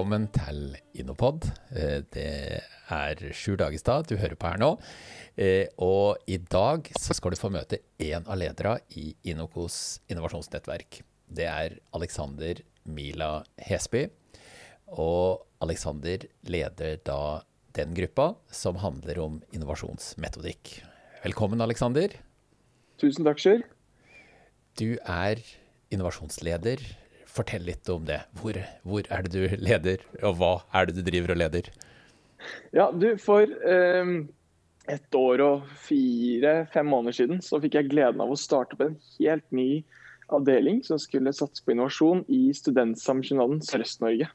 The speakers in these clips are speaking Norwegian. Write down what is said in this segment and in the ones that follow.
Velkommen til Innopod. Eh, Det er Sjur Dagestad du hører på her nå. Eh, Og i dag så skal du få møte en av lederne i Innokos innovasjonsnettverk. Det er Alexander Mila Hesby. Og Alexander leder da den gruppa som handler om innovasjonsmetodikk. Velkommen, Alexander. Tusen takk, Sjur. Du er innovasjonsleder. Fortell litt om det. Hvor, hvor er det du leder, og hva er det du driver og leder? Ja, du, for um, et år og fire-fem måneder siden så fikk jeg gleden av å starte opp en helt ny avdeling som skulle satse på innovasjon i Studentsamskipnaden Sørøst-Norge.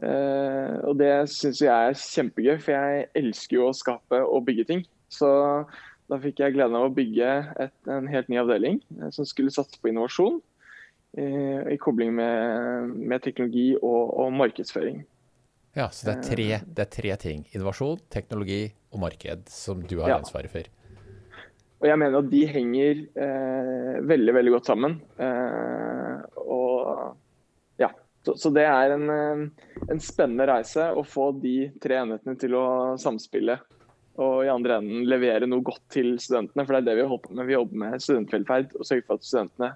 Uh, og det syns jeg er kjempegøy, for jeg elsker jo å skape og bygge ting. Så da fikk jeg gleden av å bygge et, en helt ny avdeling eh, som skulle satse på innovasjon. Eh, I kobling med, med teknologi og, og markedsføring. Ja, Så det er, tre, det er tre ting. Innovasjon, teknologi og marked som du har Ja. ansvaret for. Og jeg mener at de henger eh, veldig veldig godt sammen. Eh, og ja, så, så det er en, eh, en spennende reise å få de tre enhetene til å samspille. Og i andre enden levere noe godt til studentene. For det er det vi holder på med. Vi jobber med studentvelferd og sørger for at studentene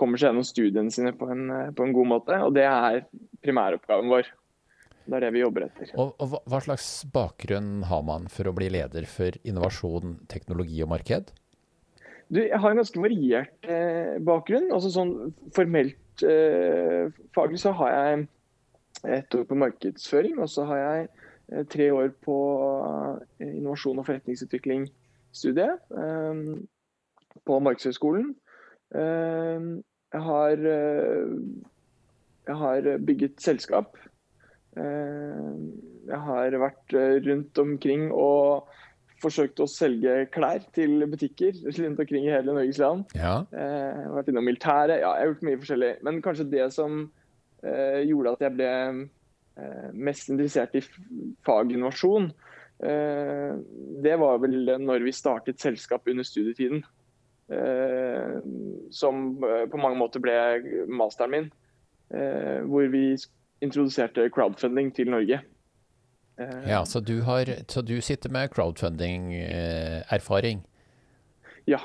kommer seg gjennom studiene sine på en, eh, på en god måte. Og det er primæroppgaven vår. Det er det vi jobber etter. Og, og hva- slags bakgrunn har man for å bli leder for innovasjon, teknologi og marked? Du, jeg har en ganske variert eh, bakgrunn. Altså sånn formelt eh, faglig så har jeg ett år på markedsføring, og så har jeg eh, tre år på eh, innovasjon og forretningsutvikling-studiet eh, på Markedshøgskolen. Jeg har eh, jeg har bygget selskap. Eh, jeg har vært eh, rundt omkring og forsøkt å selge klær til butikker rundt omkring i hele Norges land. Ja. Jeg har vært innom militæret. Ja, jeg har gjort mye forskjellig. Men kanskje det som gjorde at jeg ble mest interessert i faginnovasjon, det var vel når vi startet selskap under studietiden. Eh, som eh, på mange måter ble masteren min. Eh, hvor vi introduserte crowdfunding til Norge. Eh, ja så, du har, så du sitter med crowdfunding-erfaring. Ja.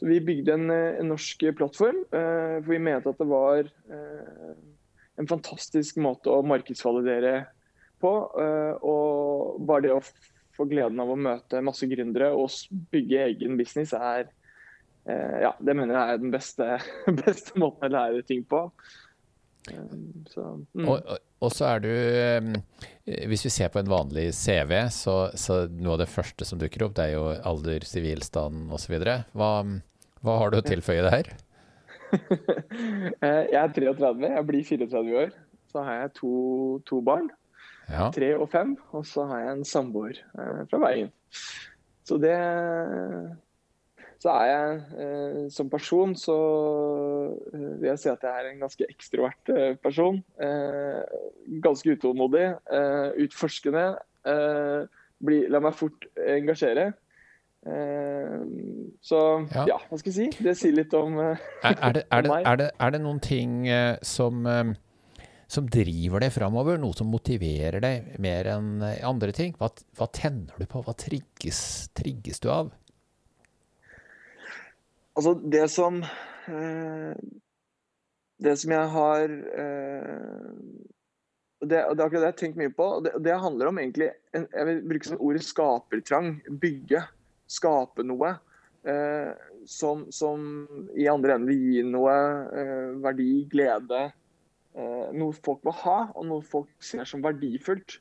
Så vi bygde en, en norsk plattform, eh, for vi mente at det var eh, en fantastisk måte å markedsvalidere på. eh, og bare det å få gleden av å møte masse gründere og bygge egen business er Ja, det mener jeg er den beste, beste måten å lære ting på. Eh, så, mm. Og, og, og så er du eh, Hvis vi ser på en vanlig CV, så, så noe av det første som dukker opp, det er jo alder, sivilstand osv. Hva, hva har du å tilføye der? her? jeg er 33, jeg blir 34 år. Så har jeg to, to barn. Ja. tre og fem, og så har jeg en samboer eh, fra veien. Så det Så er jeg eh, som person, så eh, vil jeg si at jeg er en ganske ekstrovert eh, person. Eh, ganske utålmodig, utforskende. Eh, bli, la meg fort engasjere. Eh, så Ja. ja. hva skal jeg si? Det sier litt om eh, Er, er, det, er, det, meg. er, det, er det noen ting som, som driver deg framover? Noe som motiverer deg mer enn andre ting? Hva, hva tenner du på? Hva trigges, trigges du av? Altså, det som eh, Det som jeg har eh, det, det er akkurat det jeg har tenkt mye på. Det, det handler om egentlig en, Jeg vil bruke sånn ordet skapertrang. Bygge. Skape noe. Eh, som, som i andre enden vil gi noe eh, verdi, glede. Eh, noe folk vil ha, og noe folk ser som verdifullt.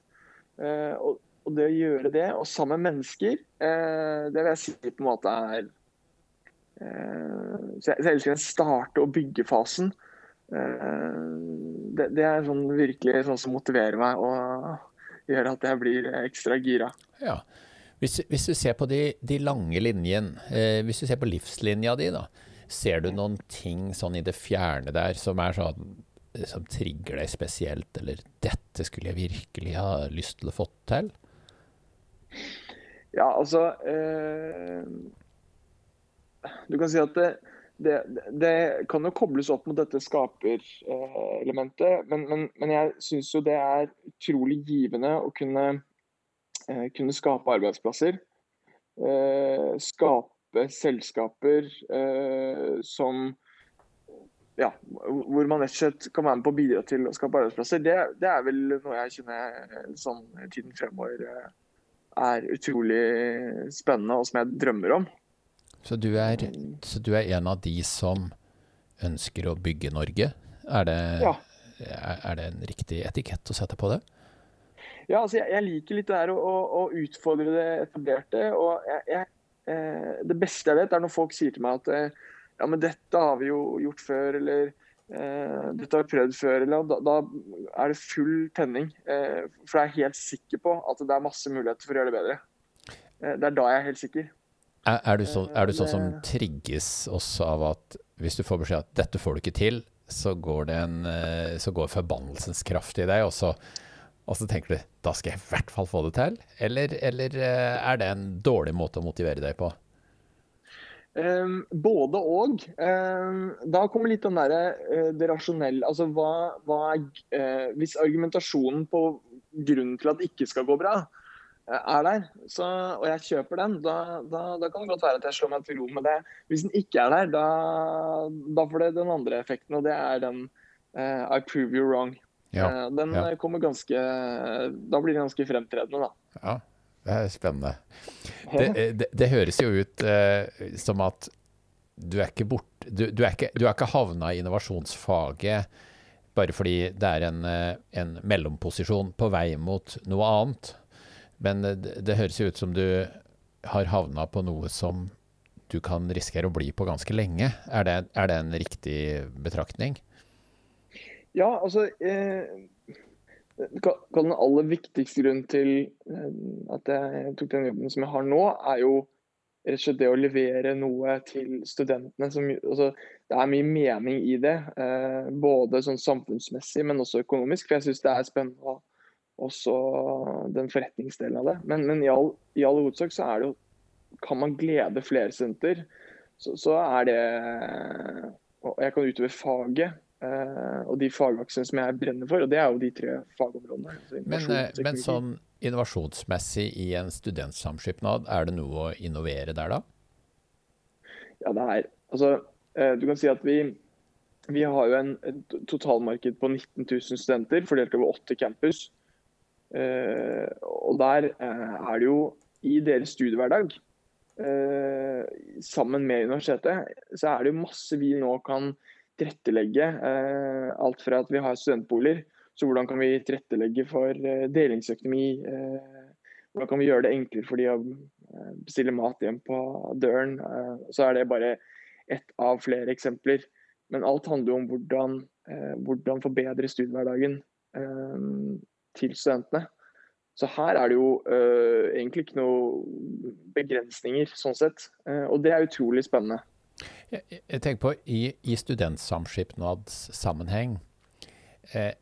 Eh, og, og det å gjøre det, og sammen med mennesker, det vil jeg si på en måte er Så jeg, så jeg elsker den starte- og byggefasen. Eh, Det, det er sånn virkelig sånn som motiverer meg og gjør at jeg blir ekstra gira. Ja. Hvis, hvis du ser på de, de lange linjene, eh, hvis du ser på livslinja di, da, ser du noen ting sånn i det fjerne der som er sånn som trigger deg spesielt, eller 'dette skulle jeg virkelig ha lyst til å få til'? Ja, altså eh, Du kan si at det, det, det, kan jo kobles opp mot dette skaperelementet, men, men, men jeg syns jo det er utrolig givende å kunne, kunne skape arbeidsplasser. Skape selskaper som ja, hvor man rett og slett kan være med på å bidra til å skape arbeidsplasser, det, det er vel noe jeg kjenner sånn tiden fremover eh, er utrolig spennende, og som jeg drømmer om. Så du er, så du er en av de som ønsker å bygge Norge? Er det, ja. er, er det en riktig etikett å sette på det? Ja, altså jeg, jeg liker litt det der å, å, å, utfordre det etablerte. og jeg, jeg, eh, Det beste jeg vet, er når folk sier til meg at eh, ja, men dette har vi jo gjort før, eller eh, dette har vi prøvd før. Eller, da, da, er det full tenning. Eh, for jeg er helt sikker på at det er masse muligheter for å gjøre det bedre. Eh, det er da jeg er helt sikker. Er, er, du, så, er du sånn som trigges også av at hvis du får beskjed at dette får du ikke til, så går, det en, eh, så går forbannelsens kraft i deg, og så, og så tenker du da skal jeg i hvert fall få det til? Eller, eller eh, er det en dårlig måte å motivere deg på? Um, både og. Um, da kommer litt den derre uh, det rasjonelle Altså hva, hva er uh, Hvis argumentasjonen på grunnen til at det ikke skal gå bra, er der, så, og jeg kjøper den, da, da, da, kan det godt være at jeg slår meg til ro med det. Hvis den ikke er der, da, da får det den andre effekten, og det er den I prove you wrong. Ja, den ja. kommer ganske Da blir den ganske fremtredende, da. Ja, det er spennende. Det, eh, det, det høres jo ut uh, som at du er ikke bort, du, du, er ikke, du er ikke havna i innovasjonsfaget bare fordi det er en, eh, en mellomposisjon på vei mot noe annet. Men det, det høres jo ut som du har havna på noe som du kan risikere å bli på ganske lenge. Er det, er det en riktig betraktning? Ja, altså eh, den aller viktigste grunnen til eh, at jeg tok den jobben som jeg har nå, er jo rett og slett det å levere noe til studentene. Som, altså, det er mye mening i det, eh, både sånn samfunnsmessig, men også økonomisk. For jeg syns det er spennende også den forretningsdelen av det. Men, men i, all, i all hovedsak så er det jo Kan man glede flere studenter, så, så er det Og jeg kan utøve faget Uh, og de fagaksene som jeg brenner for, og det er jo de tre fagområdene. Altså men, eh, men, sånn innovasjonsmessig i en studentsamskipnad, er det noe å innovere der, da? Ja, det er Altså, uh, du kan si at vi, vi har jo en, et totalmarked på 19 000 studenter fordelt over åtte campus. Uh, og der er det jo i deres studiehverdag, sammen med universitetet, så er det jo masse vi nå kan tilrettelegge eh, alt fra at vi har studentboliger, så hvordan kan vi tilrettelegge for eh, delingsøkonomi? Eh, hvordan kan vi gjøre det enklere for de å bestille mat hjem på døren? Så er det bare ett av flere eksempler. Men alt handler jo om hvordan, hvordan forbedre studiehverdagen til studentene. Så her er det jo uh, egentlig ikke noen begrensninger, sånn sett. Uh, og det er utrolig spennende. Jeg, jeg tenker på i, i studentsamskipnadssammenheng eh,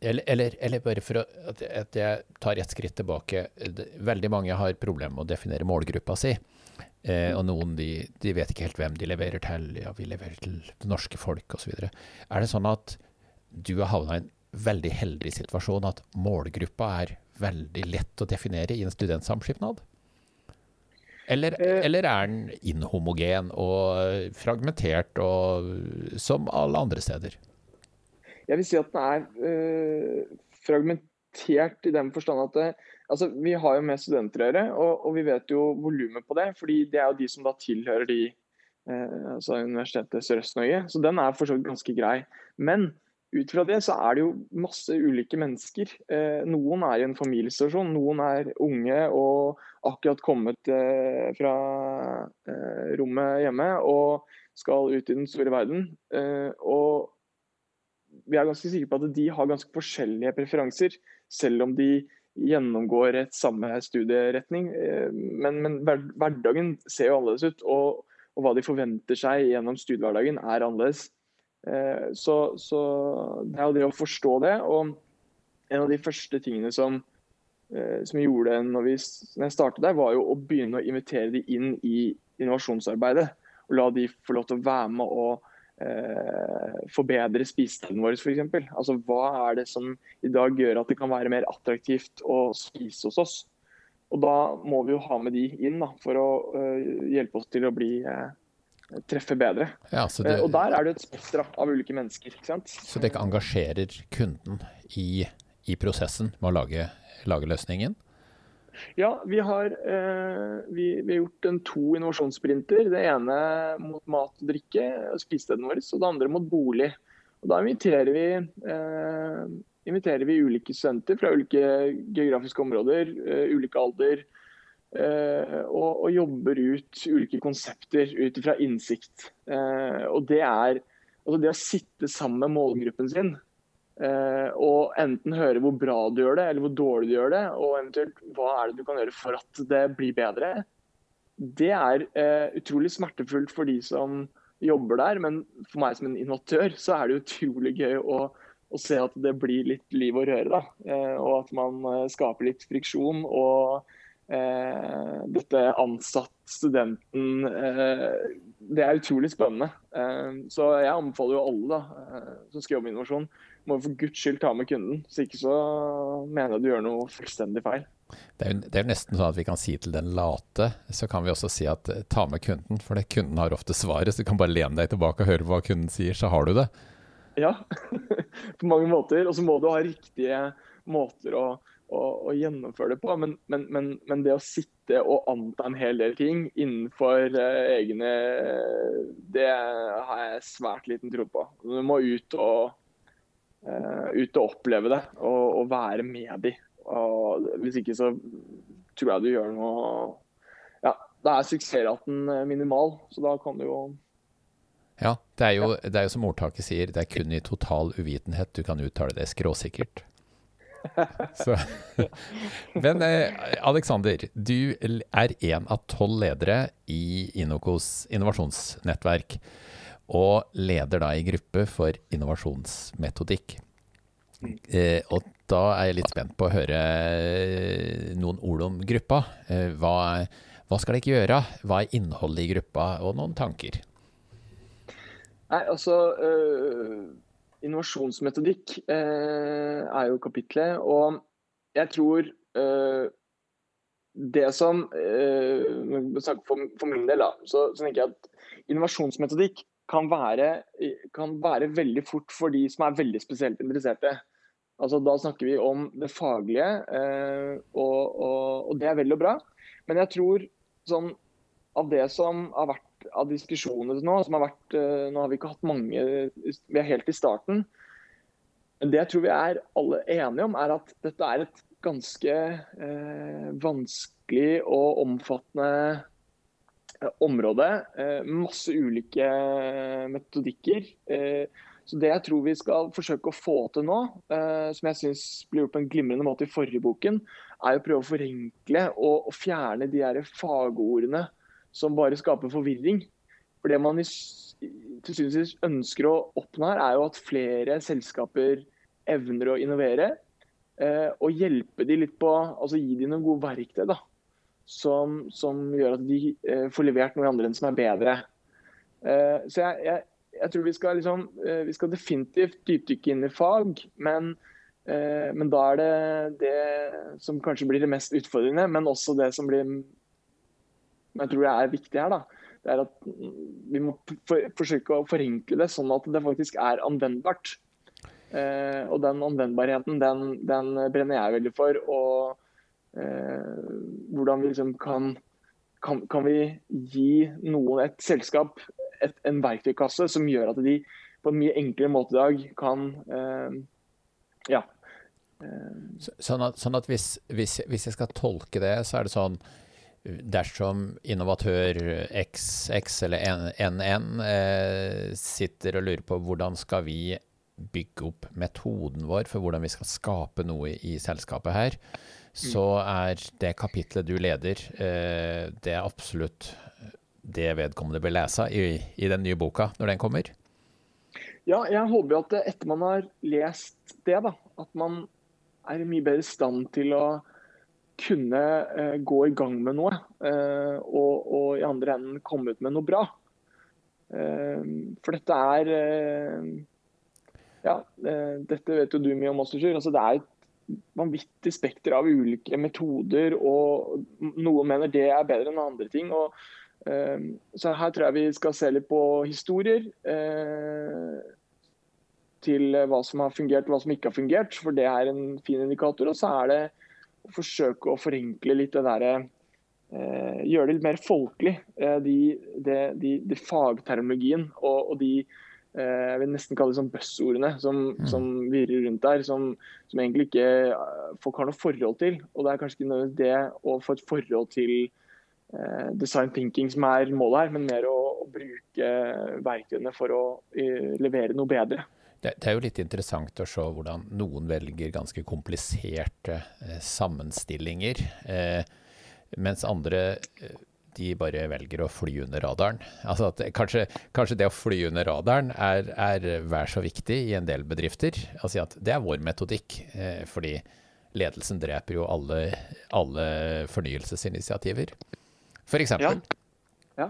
eller, eller, eller, bare for å, at, at, jeg tar et skritt tilbake. Veldig mange har problemer med å definere målgruppa si. Eh, og noen de, de, vet ikke helt hvem de leverer til. Ja, vi leverer til det norske folk osv. Er det sånn at du har havna i en veldig heldig situasjon at målgruppa er veldig lett å definere i en studentsamskipnad? Eller, eh, eller, er den inhomogen og fragmentert og, som alle andre steder? Jeg vil si at den er øh, fragmentert i den forstand at det, altså, vi har jo med studenter å gjøre, og, og, vi vet jo volumet på det. fordi det er jo de som da tilhører de, øh, altså Universitetet Sørøst-Norge. Så den er for så vidt ganske grei. Men ut fra det så er det jo masse ulike mennesker. Eh, noen er i en familiesituasjon, noen er unge og akkurat kommet eh, fra eh, rommet hjemme og skal ut i den store verden. Og vi er ganske sikre på at de har ganske forskjellige preferanser, selv om de gjennomgår et samme studieretning. Men, men, hverdagen ser jo annerledes ut, og, og hva de forventer seg gjennom studiehverdagen er annerledes. Eh, så, så, det er jo det å forstå det. Og en av de første tingene som, eh, som gjorde når, vi, når jeg startet der, var jo å begynne å invitere de inn i innovasjonsarbeidet. og la de få lov til å være med og eh, forbedre spisestedene våre, f.eks. Altså, hva er det som i dag gjør at det kan være mer attraktivt å spise hos oss? Og da må vi jo ha med de inn da, for å eh, hjelpe oss til å bli uh, treffe bedre. Ja, det, uh, og der er det et spekter av ulike mennesker. ikke sant? Så dere engasjerer kunden i, i prosessen med å lage, lage løsningen? Ja, vi har, vi, vi har gjort en to innovasjonssprinter. Det ene mot mat og drikke, spisestedene våre, og det andre mot bolig. Og Da inviterer vi inviterer vi ulike studenter fra ulike geografiske områder, uh, ulike alder. Uh, og, og, jobber ut ulike konsepter ut fra innsikt. Uh, og det er altså det å sitte sammen med målgruppen sin og enten høre hvor bra du gjør det, eller hvor dårlig du gjør det, og eventuelt hva er det du kan gjøre for at det blir bedre, det er utrolig smertefullt for de som jobber der. Men for meg som en innovatør, så er det utrolig gøy å å se at det blir litt liv og røre. da, eh, Og at man eh, skaper litt friksjon. og eh, dette ansatt-studenten Det er utrolig spennende. så jeg anbefaler jo alle da, som skal jobbe med innovasjon, må for guds skyld ta med kunden. Så ikke så mener jeg du gjør noe fullstendig feil. Det er, det er nesten sånn at vi kan si til den late, så kan vi også si at ta med kunden. For det, kunden har ofte svaret, så du kan bare lene deg tilbake og høre hva kunden sier, så har du det. Ja, på mange måter. Og så må du ha riktige måter å, å, å gjennomføre det på. Men, men, men, men, det å sitte og anta en hel del ting innenfor uh, egne Det har jeg svært liten tro på. Du må ut og, uh, ut og oppleve det, og, og være med de. Og hvis ikke så tror jeg du gjør noe Ja, da er suksessraten minimal, så da kan du jo ja, det jo, det er jo som ordtaket sier, det er kun i total uvitenhet du kan uttale det skråsikkert. Så. Men eh, Alexander, du er en av tolv ledere i Inokos innovasjonsnettverk. Og leder da i gruppe for innovasjonsmetodikk. Eh, og da er jeg litt spent på å høre eh, noen ord om gruppa. Hva, hva skal dere gjøre? Hva er innholdet i gruppa, og noen tanker? Nei, altså øh, Innovasjonsmetodikk eh, er jo kapitlet. Og jeg tror eh, det som for, for, min del, da, så, så, tenker jeg at innovasjonsmetodikk kan være, kan være veldig fort for de som er veldig spesielt interesserte. Altså, da snakker vi om det faglige, og, og, og det er vel og bra. Men jeg tror sånn av det som har vært av diskusjoner nå, som har vært eh, Nå har vi ikke hatt mange, vi er helt i starten. Men det jeg tror vi er alle enige om, er at dette er et ganske eh, vanskelig og omfattende eh, område. Eh, masse ulike metodikker. Eh, så Det jeg tror vi skal forsøke å få til nå, eh, som jeg syns ble gjort på en glimrende måte i forrige boken, er å prøve å forenkle og, og fjerne de her fagordene som bare skaper forvirring. For Det man til syvende og ønsker å oppnå her, er jo at flere selskaper evner å innovere. Eh, og hjelpe de litt på, altså gi dem noen gode verktøy da, som, som gjør at de eh, får levert noe i andre enn som er bedre. Eh, så jeg, jeg, jeg, tror vi skal, liksom, vi skal definitivt dypdykke inn i fag, men, men da er det det som kanskje blir det mest utfordrende, men også det som blir som jeg tror er viktig her, da, det er at vi må for, forsøke å forenkle det sånn at det faktisk er anvendbart. Eh, og den anvendbarheten, den, den, brenner jeg veldig for. Og eh, hvordan vi liksom kan, kan, kan vi gi noen, et selskap, et, en verktøykasse som gjør at de på en mye enklere måte i dag kan eh, ja. Sånn at, sånn at hvis, hvis, hvis jeg skal tolke det, så er det sånn dersom innovatør XX eller NN eh, sitter og lurer på hvordan skal vi bygge opp metoden vår for hvordan vi skal skape noe i selskapet her, så er det kapitlet du leder, eh, det er absolutt det vedkommende bør lese i, i, den nye boka når den kommer? Ja, jeg håper at etter man har lest det, da, at man er i mye bedre stand til å kunne eh, gå i gang med noe, eh, og, og, i andre enden komme ut med noe bra. For dette er Ja, dette vet jo du mye om også, Sjur. Altså, det er et vanvittig spekter av ulike metoder, og noen mener det er bedre enn andre ting. og så her tror jeg vi skal se litt på historier til hva som har fungert og hva som ikke har fungert, for det er en fin indikator. Og så er det forsøke å forenkle litt det derre eh, Gjøre det litt mer folkelig. Eh, de, de, de, de, fagtermologien og, og de eh, jeg vil nesten kalle det sånn buzzordene som, mm. som virrer rundt der, som, som, egentlig ikke eh, folk har noe forhold til. Og det er kanskje ikke nødvendigvis det å få et forhold til eh, design thinking som er målet her, men mer å, å bruke verktøyene for å uh, levere noe bedre. Det, det, er jo litt interessant å se hvordan noen velger ganske kompliserte eh, sammenstillinger, eh, mens andre eh, de bare velger å fly under radaren. Altså at kanskje, kanskje, det å fly under radaren er, er vær så viktig i en del bedrifter. Altså at det er vår metodikk, eh, fordi ledelsen dreper jo alle, alle fornyelsesinitiativer, f.eks. For ja. ja.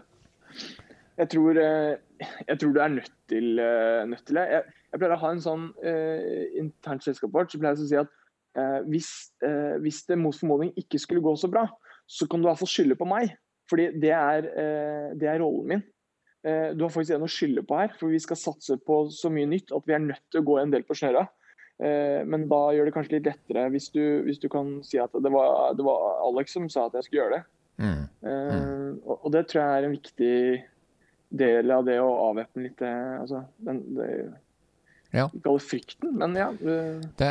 Jeg tror, eh, jeg tror du er nødt til, eh, nødt til det. Jeg, jeg pleier å ha en sånn uh, internt selskap vårt, så pleier jeg å si at uh, hvis, uh, hvis, det mot formodning ikke skulle gå så bra, så kan du i hvert fall skylde på meg. Fordi det er, det er rollen min. du har faktisk en å skylde på her, for vi skal satse på så mye nytt at vi er nødt til å gå en del på snørra. Men da gjør det kanskje litt lettere hvis du, hvis du kan si at det var, det var, Alex som sa at jeg skulle gjøre det. Mm. Mm. Og, og, det tror jeg er en viktig del av det å avvæpne litt altså, den, det, ja. Ikke alle frykten, men ja. Det,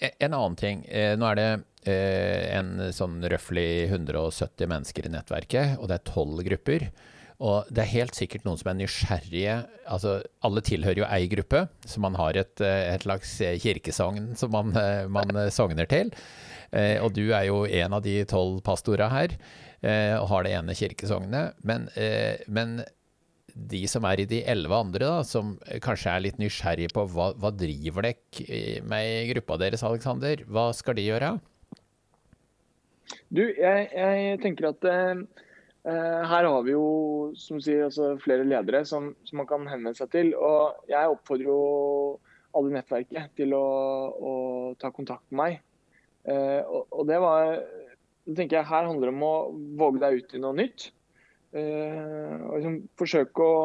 eh, en annen ting. Eh, nå er det eh, en sånn røftlig 170 mennesker i nettverket, og det er tolv grupper. Og det er helt sikkert noen som er nysgjerrige. Altså, alle tilhører jo ei gruppe, så man har et, et slags kirkesogn som man, man sogner til. Og du er jo en av de tolv pastorene her, og har det ene kirkesognet. Men, men de som er i de elleve andre, da, som kanskje er litt nysgjerrige på hva, hva driver dere med i gruppa deres, Aleksander? Hva skal de gjøre? Du, jeg, jeg tenker at eh, her har vi jo som sier, altså, flere ledere som, som, man kan henvende seg til. Og jeg oppfordrer jo alle i nettverket til å, å, ta kontakt med meg. Eh, og, og, det var tenker jeg, Her handler det om å våge deg ut i noe nytt. Eh, og liksom forsøke å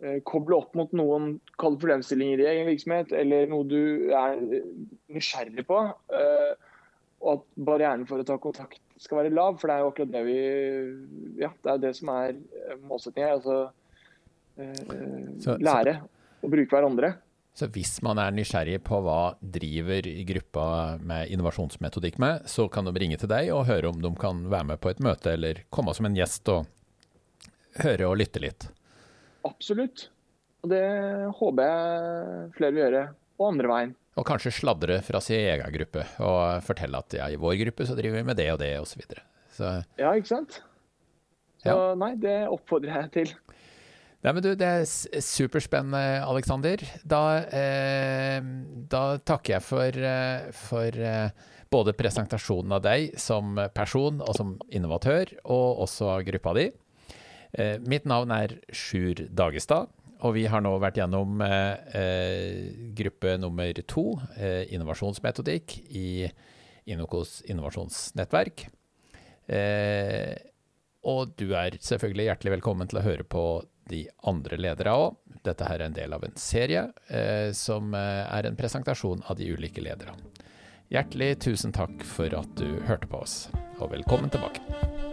eh, koble opp mot noen kalde problemstillinger i egen virksomhet, eller noe du er nysgjerrig på. Eh, og at barrieren for å ta kontakt skal være lav, for det er jo akkurat det vi Ja, det er det som er målsettingen her. Altså lære å bruke hverandre. Så hvis man er nysgjerrig på hva driver gruppa med innovasjonsmetodikk med, så kan de ringe til deg og høre om de kan være med på et møte eller komme som en gjest og høre og lytte litt. Absolutt. Og det håper jeg flere vil gjøre. Og andre veien. Og kanskje sladre fra sin egen gruppe og fortelle at ja, i vår gruppe så driver vi med det og det osv. Ja, ikke sant. Så ja. nei, det oppfordrer jeg til. Nei, men du, Det er superspennende, Aleksander. Da, eh, da, takker jeg for, eh, for eh, både presentasjonen av deg som person og som innovatør, og også gruppa di. Eh, mitt navn er Sjur Dagestad, og vi har nå vært gjennom eh, eh, gruppe nummer to, innovasjonsmetodikk, i Inokos innovasjonsnettverk. og du er selvfølgelig hjertelig velkommen til å høre på de andre ledere òg. Dette her er en del av en serie som er en presentasjon av de ulike lederne. Hjertelig tusen takk for at du hørte på oss, og velkommen tilbake.